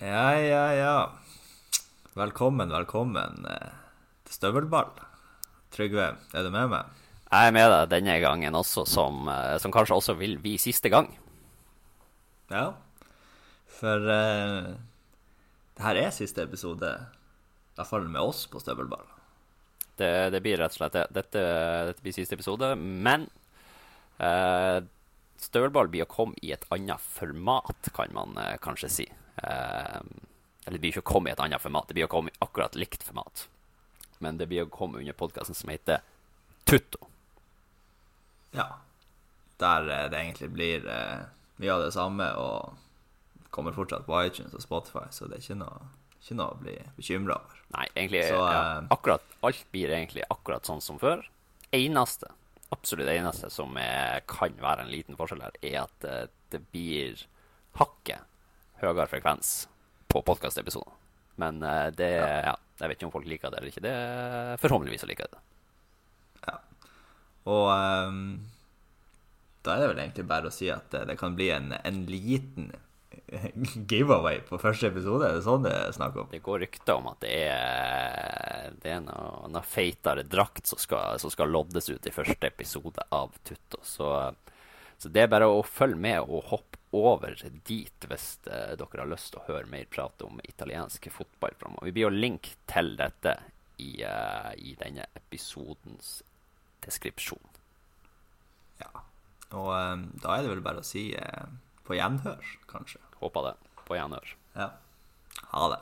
Ja, ja, ja. Velkommen, velkommen eh, til Støvelball. Trygve, er du med meg? Jeg er med deg denne gangen også, som, eh, som kanskje også vil bli siste gang. Ja. For uh, det her er siste episode, i hvert fall med oss på Støvelball. Det, det blir rett og slett det. Dette, dette blir siste episode, men uh, Støvelball blir å komme i et annet format, kan man uh, kanskje si. Eh, eller det blir ikke å komme i et annet format, det blir å komme i akkurat likt format. Men det blir å komme under podkasten som heter Tutto. Ja. Der eh, det egentlig blir eh, mye av det samme, og kommer fortsatt på iTunes og Spotify, så det er ikke noe, ikke noe å bli bekymra over. Nei, egentlig Så, ja, eh, akkurat, Alt blir egentlig akkurat sånn som før. Eneste, absolutt eneste som er, kan være en liten forskjell her, er at det blir hakket høyere frekvens på podkastepisoder. Men eh, det ja. Jeg vet ikke om folk liker det eller ikke. Det Forhåpentligvis så liker jeg det. Ja. Og um, da er det vel egentlig bare å si at eh, det kan bli en, en liten giveaway på første episode. Er det sånn det er snakk om? Det går rykter om at det er, det er noe, noe feitere drakt som skal, som skal loddes ut i første episode av Tutto. Så, så det er bare å følge med og hoppe over dit hvis eh, dere har lyst til å høre mer prat om italiensk fotball framover. Vi blir jo link til dette i, eh, i denne episodens deskripsjon. Ja. Og ehm, da er det vel bare å si eh, på gjenhør, kanskje. Håper det. På gjenhør. Ja. Ha det.